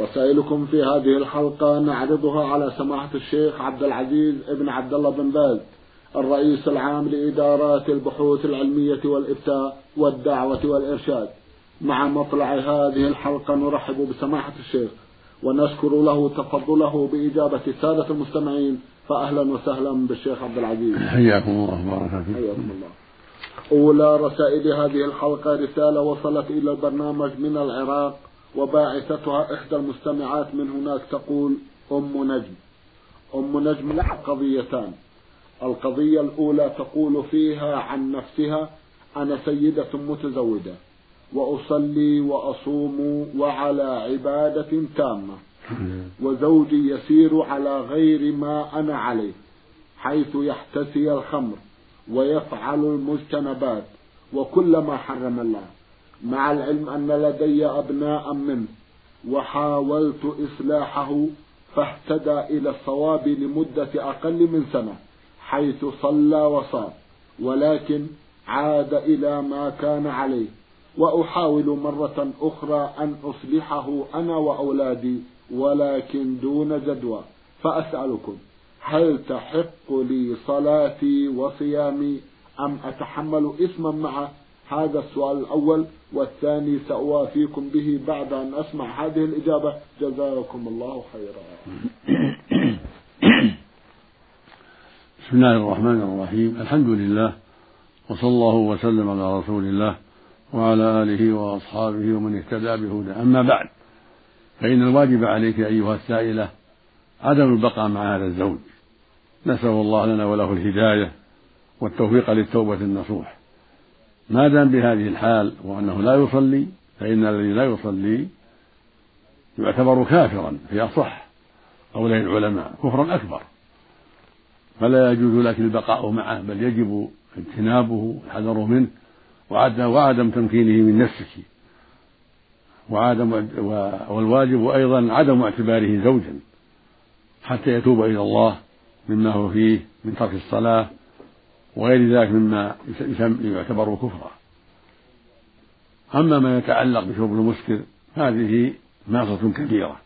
رسائلكم في هذه الحلقة نعرضها على سماحة الشيخ عبد العزيز ابن عبد الله بن باز الرئيس العام لإدارات البحوث العلمية والإفتاء والدعوة والإرشاد. مع مطلع هذه الحلقة نرحب بسماحة الشيخ ونشكر له تفضله بإجابة السادة المستمعين فأهلا وسهلا بالشيخ عبد العزيز. حياكم الله بارك حياكم الله. أولى رسائل هذه الحلقة رسالة وصلت إلى البرنامج من العراق. وباعثتها إحدى المستمعات من هناك تقول أم نجم. أم نجم لها قضيتان. القضية الأولى تقول فيها عن نفسها أنا سيدة متزوجة وأصلي وأصوم وعلى عبادة تامة وزوجي يسير على غير ما أنا عليه حيث يحتسي الخمر ويفعل المجتنبات وكل ما حرم الله. مع العلم أن لدي أبناء منه وحاولت إصلاحه فاهتدى إلى الصواب لمدة أقل من سنة حيث صلى وصام ولكن عاد إلى ما كان عليه. وأحاول مرة أخرى أن أصلحه أنا وأولادي ولكن دون جدوى. فأسألكم هل تحق لي صلاتي وصيامي أم أتحمل إثما معه؟ هذا السؤال الأول والثاني سأوافيكم به بعد أن أسمع هذه الإجابة. جزاكم الله خيرا. بسم الله الرحمن الرحيم. الحمد لله وصلى الله وسلم على رسول الله وعلى آله وأصحابه ومن اهتدى بهدى أما بعد فإن الواجب عليك أيها السائلة عدم البقاء مع هذا الزوج. نسأل الله لنا وله الهداية والتوفيق للتوبة النصوح. ما دام بهذه الحال وأنه لا يصلي فإن الذي لا يصلي يعتبر كافرا في أصح قولي العلماء كفرا أكبر. فلا يجوز لك البقاء معه بل يجب اجتنابه الحذر منه وعدم تمكينه من نفسك. وعدم والواجب أيضا عدم اعتباره زوجا حتى يتوب إلى الله مما هو فيه من ترك الصلاة وغير ذلك مما يعتبر كفرا. أما ما يتعلق بشرب المسكر هذه معصية كبيرة.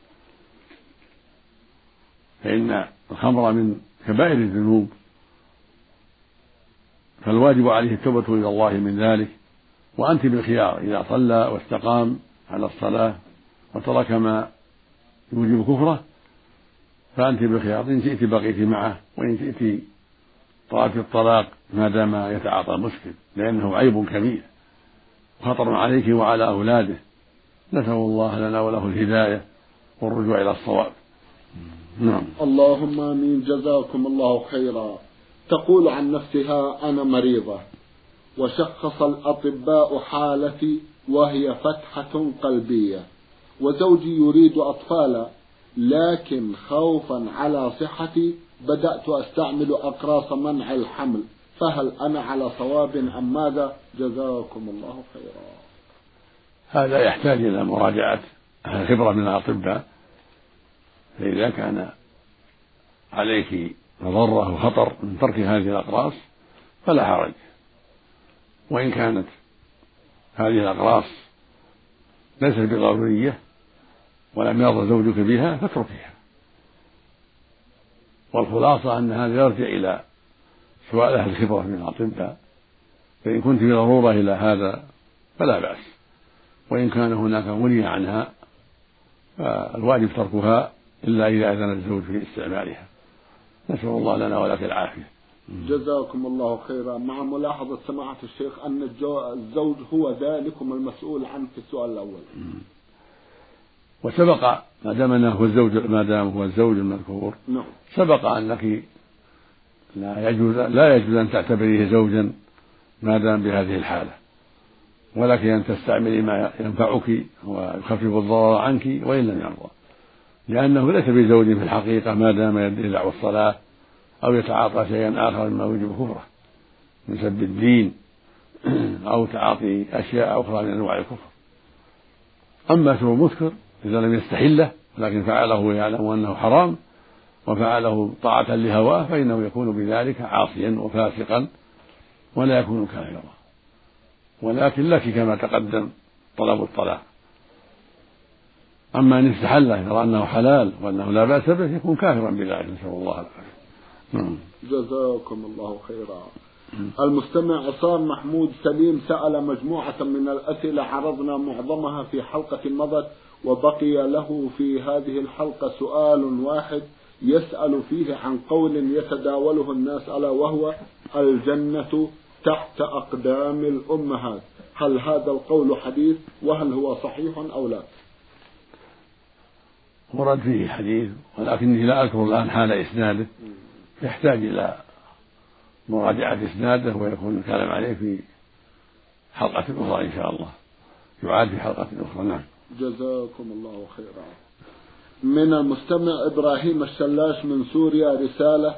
فإن الخمر من كبائر الذنوب فالواجب عليه التوبة إلى الله من ذلك وأنت بالخيار إذا صلى واستقام على الصلاة وترك ما يوجب كفره فأنت بالخيار. إن شئت بقيت معه وإن شئت طلبت الطلاق ما دام يتعاطى المسكر لأنه عيب كبير. خطر عليك وعلى أولاده. نسأل الله لنا وله الهداية والرجوع إلى الصواب. نعم. اللهم آمين. جزاكم الله خيرا. تقول عن نفسها أنا مريضة. وشخص الأطباء حالتي وهي فتحة قلبية. وزوجي يريد أطفالا. لكن خوفا على صحتي بدأت أستعمل أقراص منع الحمل. فهل أنا على صواب أم ماذا؟ جزاكم الله خيرا. هذا يحتاج إلى مراجعة خبره من الأطباء. فإذا كان عليك مضرة وخطر من ترك هذه الأقراص فلا حرج. وإن كانت هذه الأقراص ليست بضرورية ولم يرضى زوجك بها فاتركها والخلاصة أن هذا يرجع إلى سؤال أهل الخبرة من الأطباء فإن كنت في ضرورة إلى هذا فلا بأس. وإن كان هناك مني عنها فالواجب تركها إلا إذا أذن الزوج في استعمالها. نسأل الله لنا ولك العافية. جزاكم الله خيرا. مع ملاحظة سماحة الشيخ أن الزوج هو ذلكم المسؤول عنه في السؤال الأول. وسبق ما دام أنه هو الزوج ما دام هو الزوج المذكور نعم. سبق أنك لا يجوز لا يجوز أن تعتبريه زوجا ما دام بهذه الحالة. ولك أن تستعملي ما ينفعك ويخفف الضرر عنك وإن لم يرضى. لأنه ليس بزوج في الحقيقة ما دام يدعو الصلاة أو يتعاطى شيئا آخر مما يوجب كفره. من سب الدين أو تعاطي أشياء أخرى من أنواع الكفر. أما شرب المسكر إذا لم يستحله ولكن فعله ويعلم أنه حرام وفعله طاعة لهواه فإنه يكون بذلك عاصيا وفاسقا ولا يكون كافرا. ولكن لك كما تقدم طلب الطلاق. أما إن استحله يرى أنه حلال وأنه لا بأس به يكون كافرا بذلك نسأل الله العافية. نعم. جزاكم الله خيرا. المستمع عصام محمود سليم سأل مجموعة من الأسئلة عرضنا معظمها في حلقة مضت. وبقي له في هذه الحلقة سؤال واحد يسأل فيه عن قول يتداوله الناس ألا وهو الجنة تحت أقدام الأمهات. هل هذا القول حديث وهل هو صحيح أو لا؟ ورد فيه حديث ولكني لا أذكر الآن حال إسناده. يحتاج إلى مراجعة إسناده ويكون الكلام عليه في حلقة أخرى إن شاء الله. يعاد في حلقة أخرى. نعم. جزاكم الله خيرا. من المستمع إبراهيم الشلاش من سوريا رسالة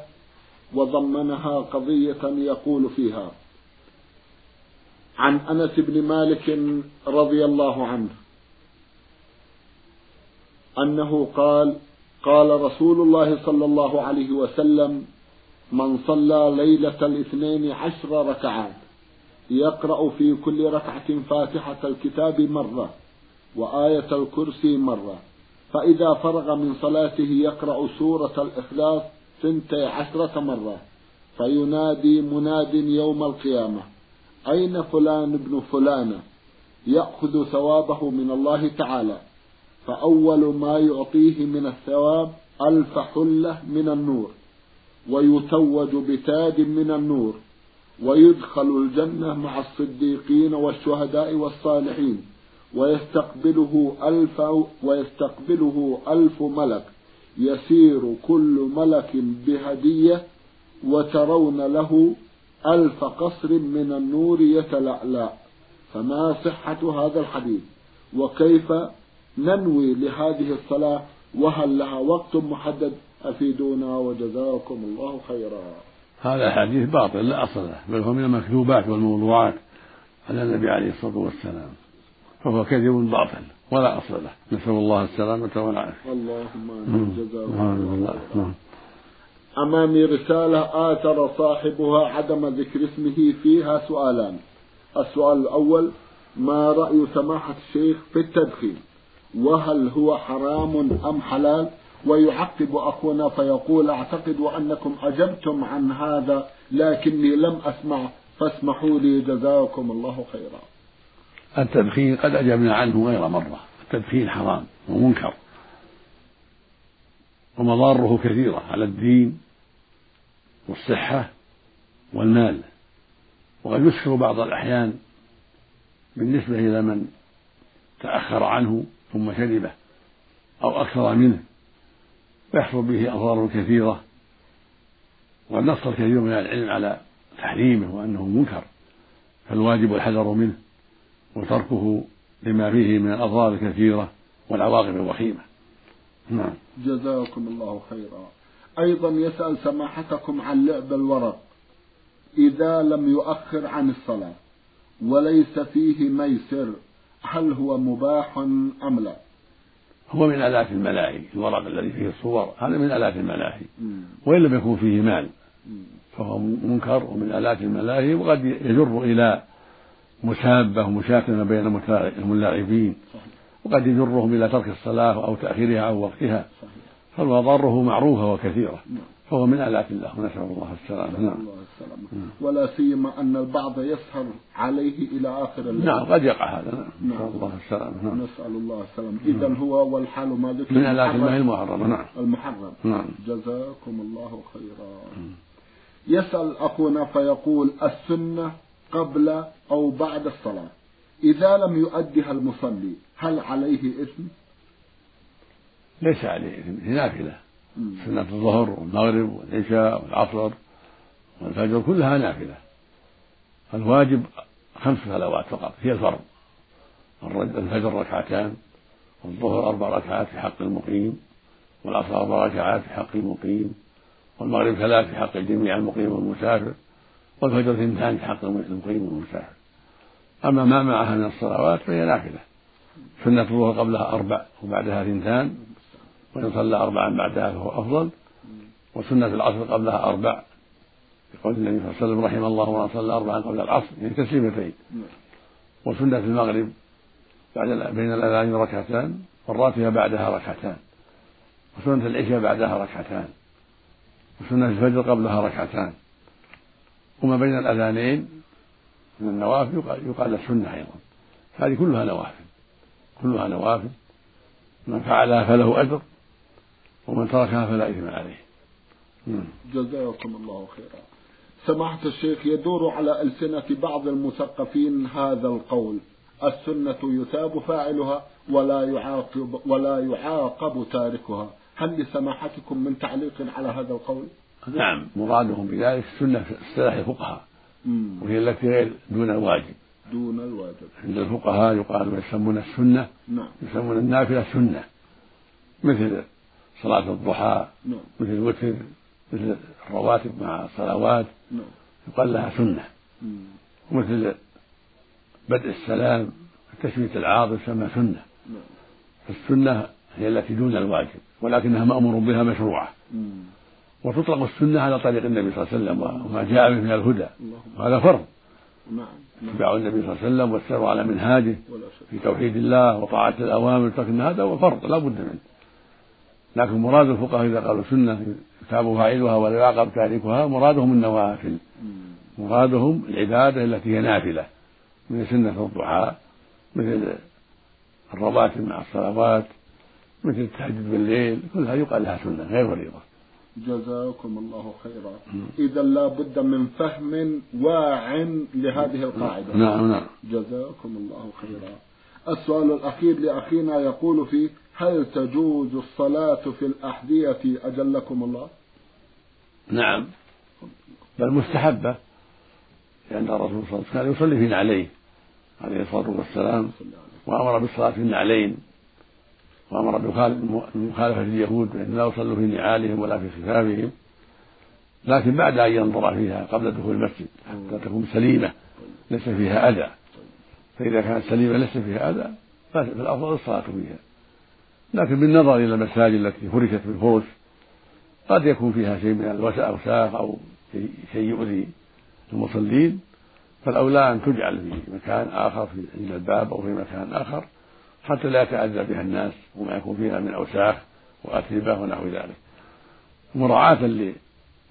وضمنها قضية يقول فيها عن أنس بن مالك رضي الله عنه أنه قال قال رسول الله صلى الله عليه وسلم من صلى ليلة الاثنين عشر ركعات يقرأ في كل ركعة فاتحة الكتاب مرة. وآية الكرسي مرة. فإذا فرغ من صلاته يقرأ سورة الإخلاص ثنتي عشرة مرة. فينادي مناد يوم القيامة. أين فلان ابن فلانة؟ يأخذ ثوابه من الله تعالى. فأول ما يعطيه من الثواب ألف حلة من النور. ويتوج بتاج من النور. ويدخل الجنة مع الصديقين والشهداء والصالحين. ويستقبله ألف ويستقبله ألف ملك. يسير كل ملك بهدية وترون له ألف قصر من النور يتلألأ. فما صحة هذا الحديث؟ وكيف ننوي لهذه الصلاة؟ وهل لها وقت محدد؟ أفيدونا وجزاكم الله خيرا. هذا الحديث باطل لا أصل له بل هو من المكذوبات والموضوعات على النبي عليه الصلاة والسلام. فهو كذب باطل ولا أصل له. نسأل الله السلامة والعافية. اللهم آمين جزاكم الله أمامي رسالة آثر صاحبها عدم ذكر اسمه فيها سؤالان. السؤال الأول ما رأي سماحة الشيخ في التدخين؟ وهل هو حرام أم حلال؟ ويعقب أخونا فيقول أعتقد أنكم أجبتم عن هذا لكني لم أسمع فاسمحوا لي جزاكم الله خيرا. التدخين قد أجبنا عنه غير مرة. التدخين حرام ومنكر. ومضاره كثيرة على الدين والصحة والمال. وقد يسكر بعض الأحيان بالنسبة إلى من تأخر عنه ثم شربه أو أكثر منه. ويحصل به أضرار كثيرة. وقد نص الكثير من العلم على تحريمه وأنه منكر. فالواجب الحذر منه. وتركه لما فيه من الأضرار الكثيرة والعواقب الوخيمة. نعم. جزاكم الله خيرا. أيضا يسأل سماحتكم عن لعب الورق. إذا لم يؤخر عن الصلاة وليس فيه ميسر هل هو مباح أم لا؟ هو من آلات الملاهي الورق الذي فيه الصور هذا من آلات الملاهي. وإن لم يكن فيه مال فهو منكر ومن آلات الملاهي وقد يجر إلى مسابة ومشاكل بين الملاعبين وقد يجرهم إلى ترك الصلاة أو تأخيرها عن وقتها فمضاره معروفة وكثيرة نعم. فهو من آلات الله ونسأل الله السلامة. نعم. ولا سيما أن البعض يسهر عليه إلى آخر الليل. نعم قد يقع هذا. نعم. نسأل الله السلامة. نعم. نسأل الله السلامة. إذا نعم. هو والحال ما ذكر. من آلات الله المحرمة نعم. المحرم. نعم. جزاكم الله خيرا. يسأل أخونا فيقول السنة قبل أو بعد الصلاة. إذا لم يؤدها المصلي هل عليه إثم؟ ليس عليه إثم هي نافلة. سنة الظهر والمغرب والعشاء والعصر والفجر كلها نافلة. الواجب خمس صلوات فقط هي الفرض. الفجر ركعتان والظهر أربع ركعات في حق المقيم والعصر أربع ركعات في حق المقيم والمغرب ثلاث في حق الجميع المقيم والمسافر. والفجر اثنتان حق المقيم والمسافر أما ما معها من الصلوات فهي نافلة. سنة الظهر قبلها أربع وبعدها اثنتان وإن صلى أربعا بعدها فهو أفضل. وسنة العصر قبلها أربع يقول النبي صلى الله عليه وسلم رحم الله من صلى أربعا قبل العصر يعني تسليمتين. وسنة المغرب بعد بين الأذان ركعتان والراتبة بعدها ركعتان. وسنة العشاء بعدها ركعتان. وسنة الفجر قبلها ركعتان. وما بين الأذانين من النوافل يقال, السنة أيضا. هذه كلها نوافل. كلها نوافل. من فعلها فله أجر ومن تركها فلا إثم عليه. جزاكم الله خيرا. سماحة الشيخ يدور على ألسنة بعض المثقفين هذا القول. السنة يثاب فاعلها ولا يعاقب ولا يعاقب تاركها. هل لسماحتكم من تعليق على هذا القول؟ نعم. مرادهم بذلك السنة في اصطلاح الفقهاء. وهي التي غير دون الواجب. دون الواجب. عند الفقهاء يقال يسمون السنة. نعم. يسمون النافلة سنة. مثل صلاة الضحى. نعم. مثل الوتر. مثل الرواتب مع الصلوات. نعم. يقال لها سنة. ومثل بدء السلام تشميت العاطف يسمى سنة. نعم. فالسنة هي التي دون الواجب. ولكنها مأمور بها مشروعة. وتطلق السنة على طريق النبي صلى الله عليه وسلم وما جاء به من الهدى. وهذا فرض. نعم اتباع النبي صلى الله عليه وسلم والسير على منهاجه في توحيد الله وطاعة الأوامر ترك هذا هو فرض لا بد منه. لكن مراد الفقهاء إذا قالوا سنة يتاب فاعلها ولا يعاقب تاركها مرادهم النوافل. مرادهم العبادة التي هي نافلة. من سنة الضحى مثل الرواتب مع الصلوات مثل التهجد بالليل كلها يقال لها سنة غير فريضة. جزاكم الله خيرا. إذا لا بد من فهم واع لهذه القاعدة. نعم نعم. جزاكم الله خيرا. السؤال الأخير لأخينا يقول فيه هل تجوز الصلاة في الأحذية أجلكم الله؟ نعم. بل مستحبة لأن الرسول صلى الله عليه وسلم كان يصلي في نعليه عليه الصلاة والسلام وأمر بالصلاة في النعلين. وأمر بمخالفة اليهود بأن لا يصلوا في نعالهم ولا في خفافهم لكن بعد أن ينظر فيها قبل دخول المسجد حتى تكون سليمة ليس فيها أذى. فإذا كانت سليمة ليس فيها أذى فالأفضل الصلاة فيها. لكن بالنظر إلى المساجد التي فرشت بالفرش قد يكون فيها شيء من الأوساخ أو شيء يؤذي المصلين فالأولى أن تجعل في مكان آخر في عند الباب أو في مكان آخر حتى لا يتأذى بها الناس وما يكون فيها من أوساخ وأتربة ونحو ذلك. مراعاة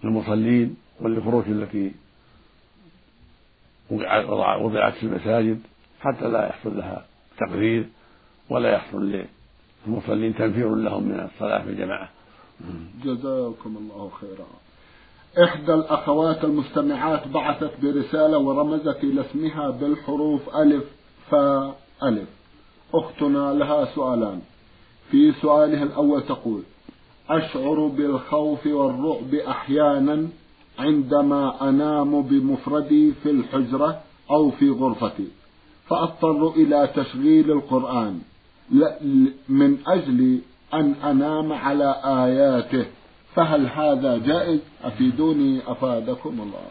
للمصلين والفروش التي وضعت في المساجد حتى لا يحصل لها تقرير ولا يحصل للمصلين تنفير لهم من الصلاة في الجماعة. جزاكم الله خيرا. إحدى الأخوات المستمعات بعثت برسالة ورمزت إلى اسمها بالحروف ألف فاء ألف. أختنا لها سؤالان. في سؤالها الأول تقول أشعر بالخوف والرعب أحيانا عندما أنام بمفردي في الحجرة أو في غرفتي. فأضطر إلى تشغيل القرآن. من أجل أن أنام على آياته. فهل هذا جائز؟ أفيدوني أفادكم الله.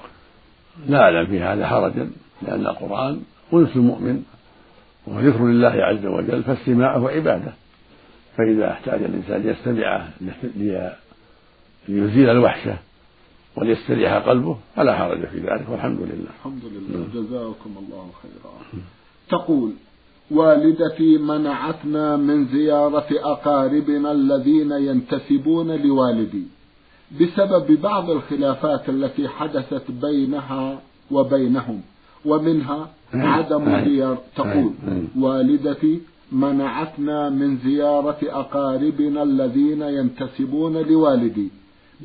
لا لا في هذا حرجا لأن القرآن أنس المؤمن. وذكر لله عز وجل فاستماعه عبادة فإذا احتاج الإنسان ليستمعه ليزيل الوحشة وليستريح قلبه فلا حرج في ذلك والحمد لله. الحمد لله. جزاكم الله خيرا. تقول والدتي منعتنا من زيارة أقاربنا الذين ينتسبون لوالدي بسبب بعض الخلافات التي حدثت بينها وبينهم. ومنها عدم زيارة تقول والدتي منعتنا من زيارة أقاربنا الذين ينتسبون لوالدي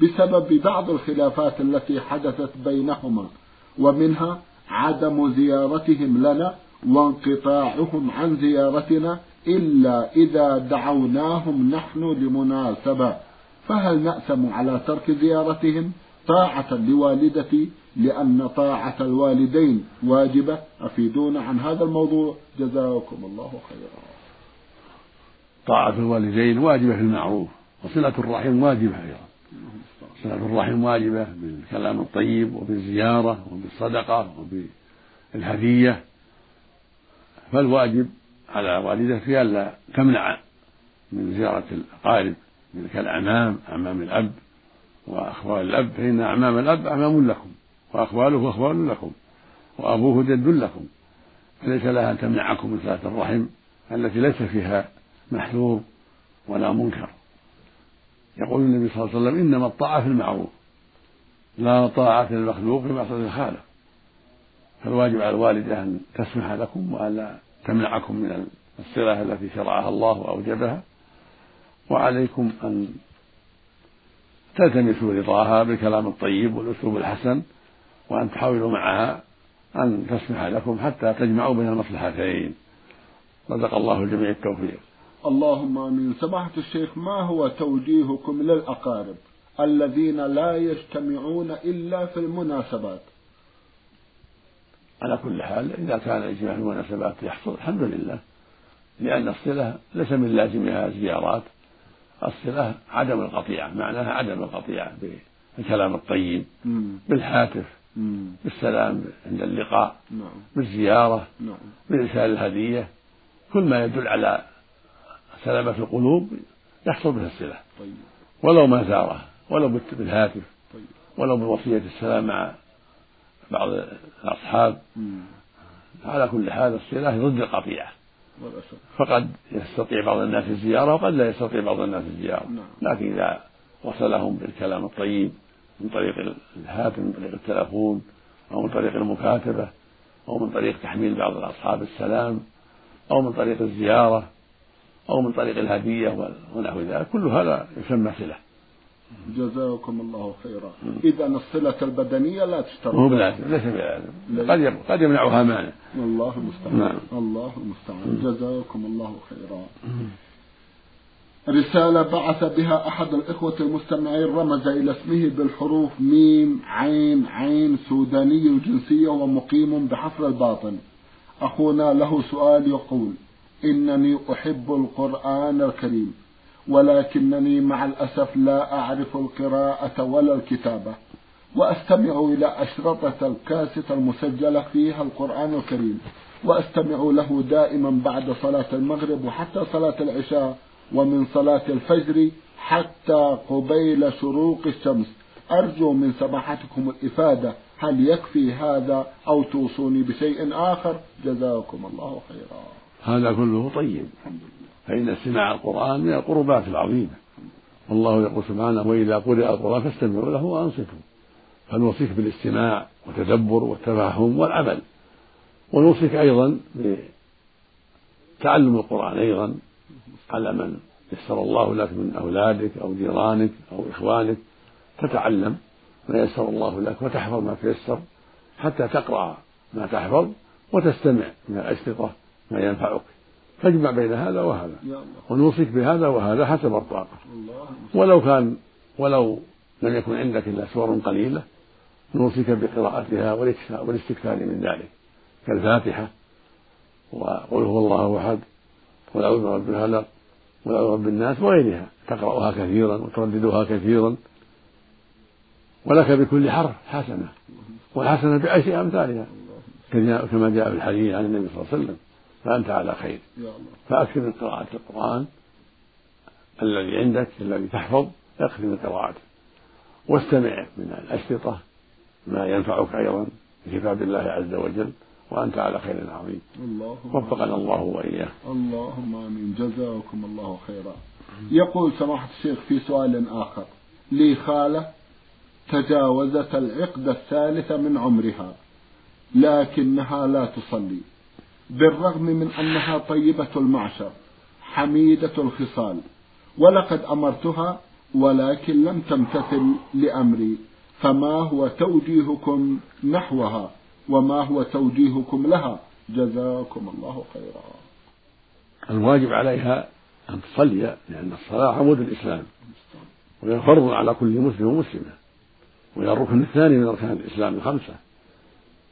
بسبب بعض الخلافات التي حدثت بينهما ومنها عدم زيارتهم لنا وانقطاعهم عن زيارتنا إلا إذا دعوناهم نحن لمناسبة. فهل نأثم على ترك زيارتهم؟ طاعة لوالدتي لأن طاعة الوالدين واجبة. أفيدونا عن هذا الموضوع؟ جزاكم الله خيرا. طاعة الوالدين واجبة في المعروف وصلة الرحم واجبة أيضا. صلة الرحم واجبة بالكلام الطيب وبالزيارة وبالصدقة وبالهدية. فالواجب على والدتك ألا تمنع من زيارة الأقارب كالأعمام أعمام الأب. وأخوال الأب فإن أعمام الأب أعمام لكم وأخواله أخوال لكم وأبوه جد لكم. فليس لها أن تمنعكم من صلاة الرحم؟ التي ليس فيها محذور ولا منكر. يقول النبي صلى الله عليه وسلم إنما الطاعة في المعروف لا طاعة للمخلوق في معصية الخالق. فالواجب على الوالدة أن تسمح لكم وألا تمنعكم من الصلة التي شرعها الله وأوجبها. وعليكم أن تلتمسوا رضاها بالكلام الطيب والأسلوب الحسن وأن تحاولوا معها أن تسمح لكم حتى تجمعوا بين المصلحتين. رزق الله الجميع التوفيق. اللهم آمين. سماحة الشيخ ما هو توجيهكم للأقارب الذين لا يجتمعون إلا في المناسبات؟ على كل حال إذا كان الاجتماع في المناسبات يحصل الحمد لله لأن الصلة ليس من لازمها زيارات. الصلة عدم القطيعة معناها عدم القطيعة بالكلام الطيب بالهاتف بالسلام عند اللقاء نعم. بالزيارة نعم. بإرسال الهدية كل ما يدل على سلامة القلوب يحصل به الصلة طيب. ولو ما زاره ولو بالهاتف طيب. ولو بوصية السلام مع بعض الأصحاب على كل حال الصلة ضد القطيعة فقد يستطيع بعض الناس الزيارة وقد لا يستطيع بعض الناس الزيارة نعم. لكن إذا وصلهم بالكلام الطيب من طريق الهاتف من طريق التلفون أو من طريق المكاتبة أو من طريق تحميل بعض الأصحاب السلام أو من طريق الزيارة أو من طريق الهدية ونحو ذلك كل هذا يسمى صلة جزاكم الله خيرا. إذا الصلة البدنية لا تشترط. مو بلازم ليس بلازم. قد قد يمنعها مانع. الله المستعان. نعم. الله المستعان. جزاكم الله خيرا. رسالة بعث بها أحد الإخوة المستمعين رمز إلى اسمه بالحروف ميم عين عين سوداني الجنسية ومقيم بحفر الباطن. أخونا له سؤال يقول إنني أحب القرآن الكريم. ولكنني مع الأسف لا أعرف القراءة ولا الكتابة وأستمع إلى أشرطة الكاسة المسجلة فيها القرآن الكريم وأستمع له دائما بعد صلاة المغرب وحتى صلاة العشاء ومن صلاة الفجر حتى قبيل شروق الشمس. أرجو من سماحتكم الإفادة هل يكفي هذا أو توصوني بشيء آخر؟ جزاكم الله خيرا. هذا كله طيب. الحمد لله. فإن استماع القرآن من القربات العظيمة. والله يقول سبحانه وإذا قرئ القرآن فاستمعوا له وأنصتوا. فنوصيك بالاستماع والتدبر والتفهم والعمل. ونوصيك أيضا بتعلم القرآن أيضا على من يسر الله لك من أولادك أو جيرانك أو إخوانك. تتعلم ما يسر الله لك وتحفظ ما تيسر حتى تقرأ ما تحفظ وتستمع من الأشرطة ما ينفعك. تجمع بين هذا وهذا ونوصيك بهذا وهذا حسب الطاقة. ولو كان ولو لم يكن عندك إلا سور قليلة نوصيك بقراءتها والاستكثار من ذلك كالفاتحة وقل هو الله أحد قل أعوذ برب الفلق قل أعوذ برب الناس وغيرها تقرأها كثيرا وترددها كثيرا. ولك بكل حرف حسنة والحسنة بعشر أمثالها كما جاء في الحديث عن النبي صلى الله عليه وسلم. فأنت على خير. فأكثر من قراءة القرآن الذي عندك الذي تحفظ أكثر من قراءته. واستمع من الأشرطة ما ينفعك أيضا بكتاب الله عز وجل وأنت على خير عظيم. وفقنا الله وإياه. اللهم آمين. جزاكم الله خيرا. يقول سماحة الشيخ في سؤال آخر. لي خالة تجاوزت العقد الثالث من عمرها لكنها لا تصلي. بالرغم من أنها طيبة المعشر حميدة الخصال. ولقد أمرتها ولكن لم تمتثل لأمري. فما هو توجيهكم نحوها وما هو توجيهكم لها؟ جزاكم الله خيرا. الواجب عليها أن تصلي لأن الصلاة عمود الإسلام. وهي فرض على كل مسلم ومسلمة. وهي الركن الثاني من أركان الإسلام الخمسة.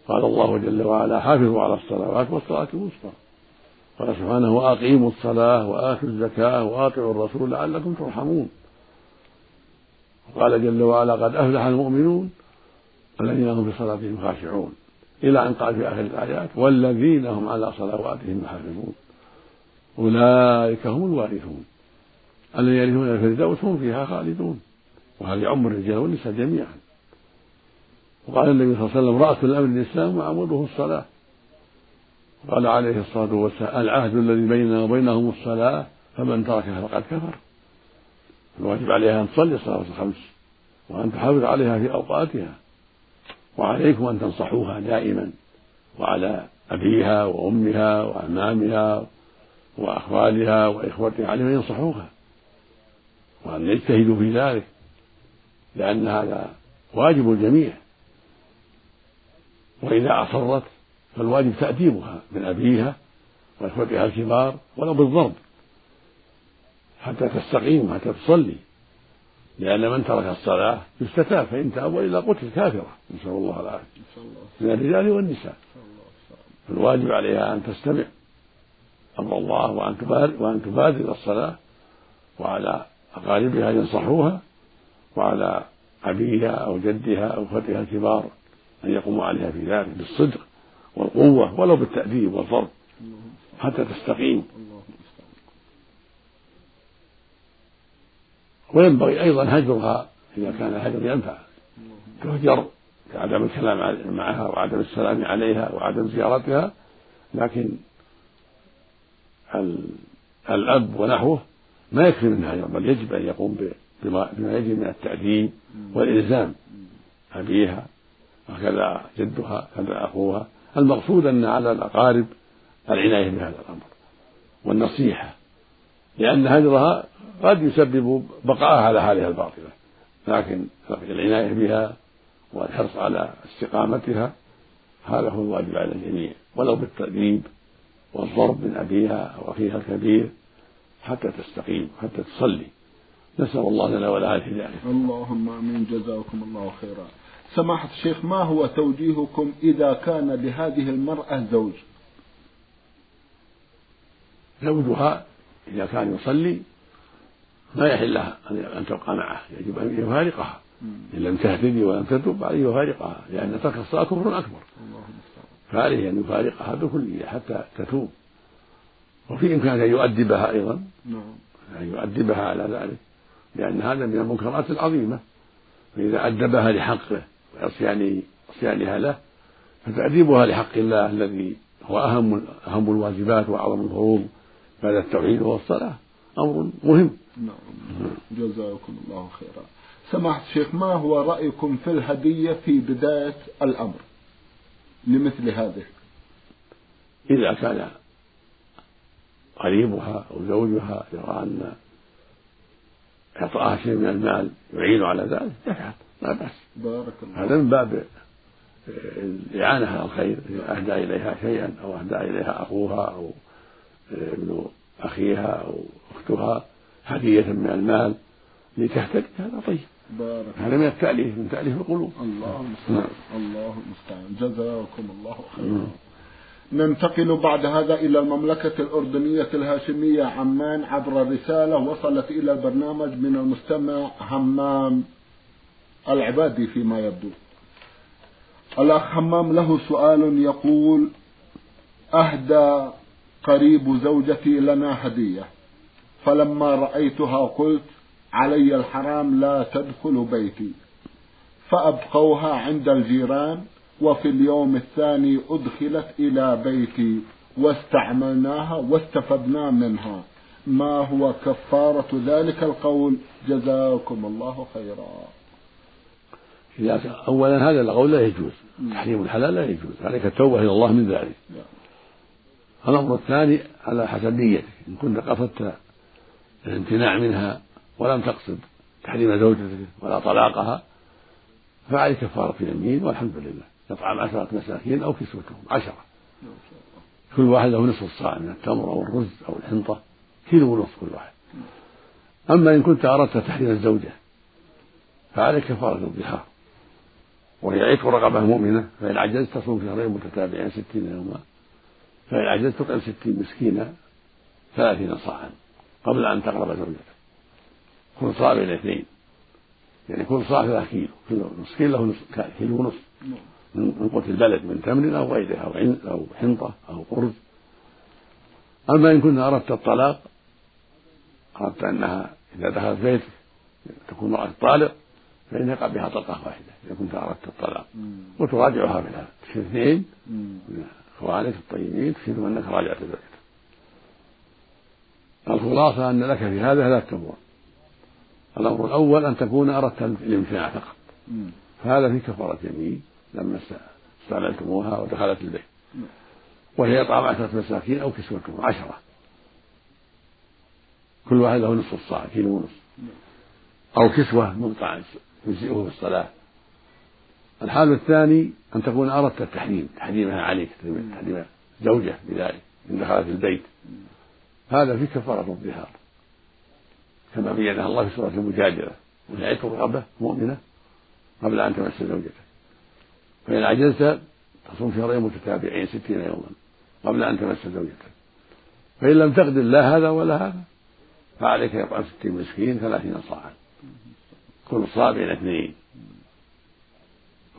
قال الله جل وعلا حافظوا على الصلوات والصلاة الوسطى. قال سبحانه وأقيموا الصلاة وآتوا الزكاة وأطيعوا الرسول لعلكم ترحمون. وقال جل وعلا قد أفلح المؤمنون الذين هم في صلاتهم خاشعون. إلى أن قال في آخر الآيات والذين هم على صلواتهم يحافظون. أولئك هم الوارثون. الذين يرثون الفردوس هم فيها خالدون. وهذا يعم الرجال والنساء جميعا. وقال النبي صلى الله عليه وسلم رأس الأمر الإسلام وعموده الصلاة. قال عليه الصلاة والسلام العهد الذي بيننا وبينهم الصلاة فمن تركها فقد كفر. الواجب عليها أن تصلي الصلاة الخمس وأن تحافظ عليها في أوقاتها. وعليكم أن تنصحوها دائما وعلى أبيها وأمها وأمامها وأخوالها وإخوتها عليهم أن ينصحوها. وأن يجتهدوا في ذلك لأن هذا واجب الجميع وإذا أصرت فالواجب تأديبها من أبيها وإخوتها الكبار ولو بالضرب حتى تستقيم حتى تصلي. لأن من ترك الصلاة يستتاب فإن تاب وإلا قتل كافرة. نسأل الله العافية. من الرجال والنساء. فالواجب عليها أن تستمع. أمر الله وأن تبادر وأن تبادر الصلاة وعلى أقاربها ينصحوها وعلى أبيها أو جدها أو أخوتها الكبار. أن يقوموا عليها في ذلك بالصدق والقوة ولو بالتأديب والضرب حتى تستقيم. وينبغي أيضا هجرها إذا كان الهجر ينفع. تهجر كعدم الكلام معها وعدم السلام عليها وعدم زيارتها لكن الأب ونحوه ما يكفي من هجر بل يجب أن يقوم بما يجب من التأديب والإلزام أبيها وكذا جدها كذا أخوها. المقصود أن على الأقارب العناية بهذا الأمر والنصيحة لأن هجرها قد يسبب بقاءها على حالها الباطلة لكن العناية بها والحرص على استقامتها هذا هو الواجب على الجميع. ولو بالتأديب والضرب من أبيها أو أخيها الكبير حتى تستقيم حتى تصلي. نسأل الله لنا ولها الهداية اللهم آمين. جزاكم الله خيرا. سماحة الشيخ ما هو توجيهكم إذا كان لهذه المرأة زوج؟ زوجها إذا كان يصلي ما يحل لها أن تبقى معه يجب أن يفارقها. إن لم تهتدي ولم تتب عليه يفارقها لأن ترك الصلاة كفر أكبر. فعليه أن يفارقها بكلية حتى تتوب. وفي إمكانه أن يؤدبها أيضا. نعم. أن يؤدبها على ذلك لأن هذا من المنكرات العظيمة. فإذا أدبها لحقه وعصيانه عصيانها له فتأديبها لحق الله الذي هو أهم أهم الواجبات وأعظم الفروض بعد التوحيد وهو الصلاة أمر مهم. نعم. جزاكم الله خيرا. سماحة الشيخ ما هو رأيكم في الهدية في بداية الأمر؟ لمثل هذه. إذا كان قريبها أو زوجها يرى أن إعطاءها شيء من المال يعين على ذلك يفعل. لا بأس. بارك الله هذا من باب الإعانة على الخير إذا أهدى إليها شيئا أو أهدى إليها أخوها أو ابن أخيها أو أختها هدية من المال لتهتدي. هذا طيب. بارك هذا من التأليف من تأليف القلوب. الله المستعان نعم. الله المستعان جزاكم الله خيرا. ننتقل بعد هذا إلى المملكة الأردنية الهاشمية عمان عبر رسالة وصلت إلى البرنامج من المستمع همام العبادي فيما يبدو. الأخ همام له سؤال يقول أهدى قريب زوجتي لنا هدية. فلما رأيتها قلت علي الحرام لا تدخل بيتي. فأبقوها عند الجيران وفي اليوم الثاني أدخلت إلى بيتي واستعملناها واستفدنا منها. ما هو كفارة ذلك القول؟ جزاكم الله خيرا. أولا هذا القول لا يجوز. تحريم الحلال لا يجوز. عليك التوبة إلى الله من ذلك. الأمر الثاني على حسب نيتك. إن كنت قصدت الامتناع منها ولم تقصد تحريم زوجتك ولا طلاقها فعليك كفارة يمين والحمد لله. يطعم عشرة مساكين أو كسوتهم عشرة. كل واحد له نصف الصاع من التمر أو الرز أو الحنطة. كيلو ونصف كل واحد. أما إن كنت أردت تحريم الزوجة فعليك كفارة الظهار. وهي عتق رقبة مؤمنة فإن عجزت تصوم شهرين متتابعين ستين يوما. فإن عجزت تطعم ستين مسكينا ثلاثين صاعا قبل أن تقرب زوجتك. كن صائم الاثنين يعني كل صاع ثلاث كيلو. كل نصف كيلو له كيلو ونصف. من قوت البلد من تمر أو غيره أو أو حنطة أو أرز أما إن كنت أردت الطلاق أردت أنها إذا دخلت بيتك تكون امرأة طالق فإن يقع بها طلقة واحدة إذا كنت أردت الطلاق. وتراجعها بها تشير اثنين من إخوانك الطيبين تشير أنك راجعت زوجتك الخلاصة أن لك في هذا ثلاثة أمور. الأمر الأول أن تكون أردت الامتناع فقط. فهذا في كفارة يمين لما استعملتموها ودخلت البيت. وهي إطعام عشرة مساكين أو كسوتهم عشرة. كل واحد له نصف الصاع كيلو ونصف. أو كسوة مقطع يجزئه في الصلاة. الحال الثاني أن تكون أردت التحريم. تحريمها عليك. تحريم زوجة بذلك. إن دخلت البيت. هذا في كفارة الظهار. كما بينها الله في سورة المجادلة. عتق رغبة مؤمنة قبل أن تمس زوجتك فإن عجزت تصوم شهرين متتابعين ستين يوما قبل أن تمس زوجتك فإن لم تقدر لا هذا ولا هذا فعليك يطعم ستين مسكين ثلاثين صاعا. كل بين اثنين.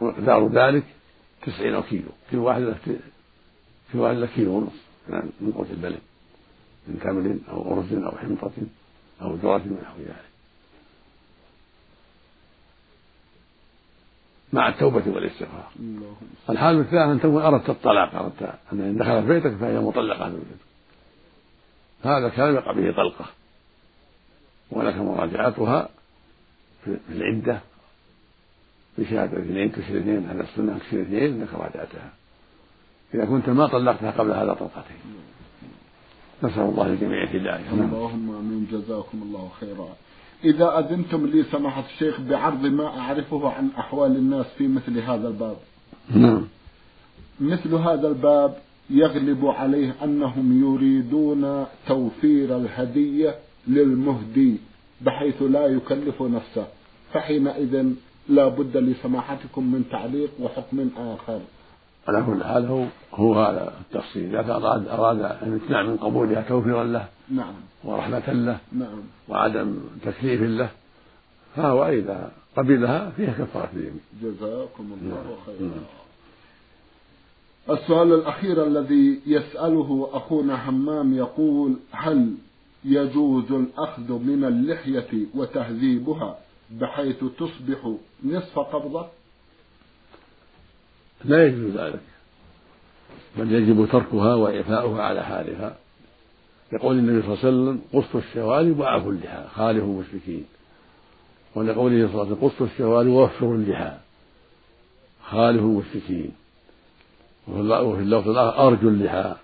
ومقدار ذلك تسعين كيلو. كل واحد كل واحد له كيلو ونصف من قوت البلد. من تمر أو أرز أو حنطة أو ذرة ونحو ذلك. مع التوبة والاستغفار. الحال الثاني أن تكون أردت الطلاق أردت أن إن دخلت بيتك فهي مطلقة. زوجتك هذا كلام يقع به طلقة. ولك مراجعتها. في العدة بشهادة اثنين تشهد اثنين على السنة تشهد اثنين أنك راجعتها إذا كنت ما طلقتها قبل هذا طلقتين. نسأل الله للجميع هداية اللهم آمين. جزاكم الله خيرا. إذا أذنتم لي سماحة الشيخ بعرض ما أعرفه عن أحوال الناس في مثل هذا الباب. نعم. مثل هذا الباب يغلب عليه أنهم يريدون توفير الهدية للمهدي. بحيث لا يكلف نفسه فحينئذ لا بد لسماحتكم من تعليق وحكم آخر. على كل حال هو هو هذا التفصيل. إذا أراد أراد الامتناع من قبولها توفيرا له نعم. ورحمة له نعم. وعدم تكليف له فهو إذا قبلها فيها كفارة اليمين. جزاكم الله نعم. خيرا. نعم. السؤال الأخير الذي يسأله أخونا همام يقول هل يجوز الأخذ من اللحية وتهذيبها بحيث تصبح نصف قبضة؟ لا يجوز ذلك. بل يجب تركها وإعفاؤها على حالها. يقول النبي صلى الله عليه وسلم قصوا الشوارب وعفوا اللحى خالفوا المشركين. ولقوله صلى الله عليه وسلم قصوا الشوارب ووفروا اللحى خالفوا المشركين. وفي اللفظ الآخر أرجوا اللحى.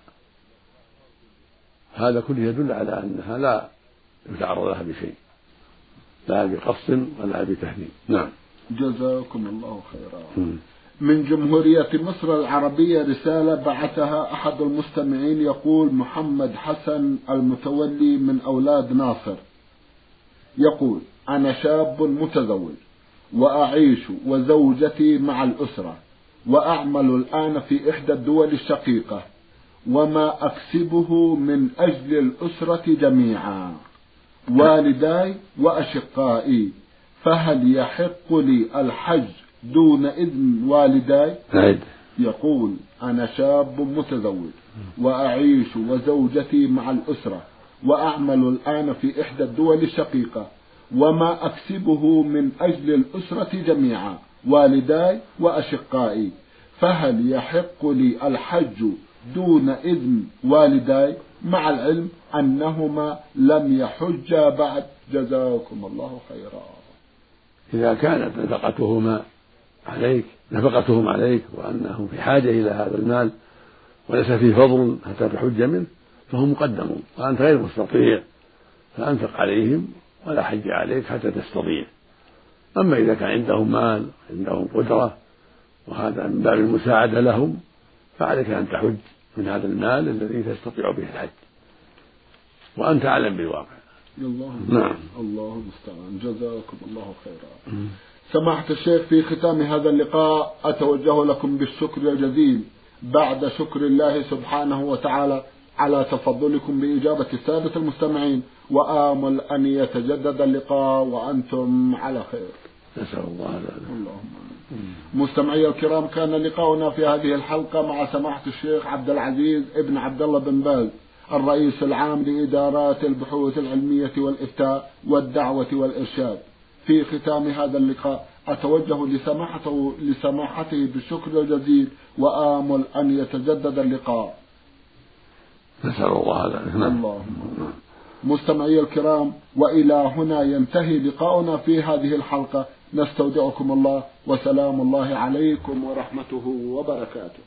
هذا كله يدل على أنها لا يتعرض لها بشيء. لا بقص ولا بتهديد نعم. جزاكم الله خيرا. من جمهورية مصر العربية رسالة بعثها أحد المستمعين يقول محمد حسن المتولي من أولاد ناصر. يقول أنا شاب متزوج وأعيش وزوجتي مع الأسرة وأعمل الآن في إحدى الدول الشقيقة. وما أكسبه من أجل الأسرة جميعا. والداي وأشقائي فهل يحق لي الحج دون إذن والداي؟ يقول أنا شاب متزوج وأعيش وزوجتي مع الأسرة وأعمل الآن في إحدى الدول الشقيقة وما أكسبه من أجل الأسرة جميعا. والداي وأشقائي فهل يحق لي الحج دون إذن والداي مع العلم أنهما لم يحجا بعد. جزاكم الله خيرا. إذا كانت نفقتهما عليك نفقتهم عليك وأنهم في حاجة إلى هذا المال وليس فيه فضل حتى تحج منه فهم مقدمون. وأنت غير مستطيع فأنفق عليهم ولا حج عليك حتى تستطيع. أما إذا كان عندهم مال عندهم قدرة وهذا من باب المساعدة لهم فعليك أن تحج من هذا المال الذي تستطيع به الحج. وأنت أعلم بالواقع. الله نعم. الله المستعان. جزاكم الله خيرا. سماحة الشيخ في ختام هذا اللقاء أتوجه لكم بالشكر الجزيل. بعد شكر الله سبحانه وتعالى على تفضلكم بإجابة السادة المستمعين وآمل أن يتجدد اللقاء وأنتم على خير. نسأل الله ذلك اللهم مستمعي الكرام كان لقاؤنا في هذه الحلقة مع سماحة الشيخ عبد العزيز ابن عبد الله بن باز الرئيس العام لإدارات البحوث العلمية والإفتاء والدعوة والإرشاد. في ختام هذا اللقاء أتوجه لسماحته لسماحته بالشكر الجزيل وآمل أن يتجدد اللقاء. نسأل الله ذلك نعم. اللهم مستمعي الكرام وإلى هنا ينتهي لقاؤنا في هذه الحلقة. نستودعكم الله وسلام الله عليكم ورحمته وبركاته.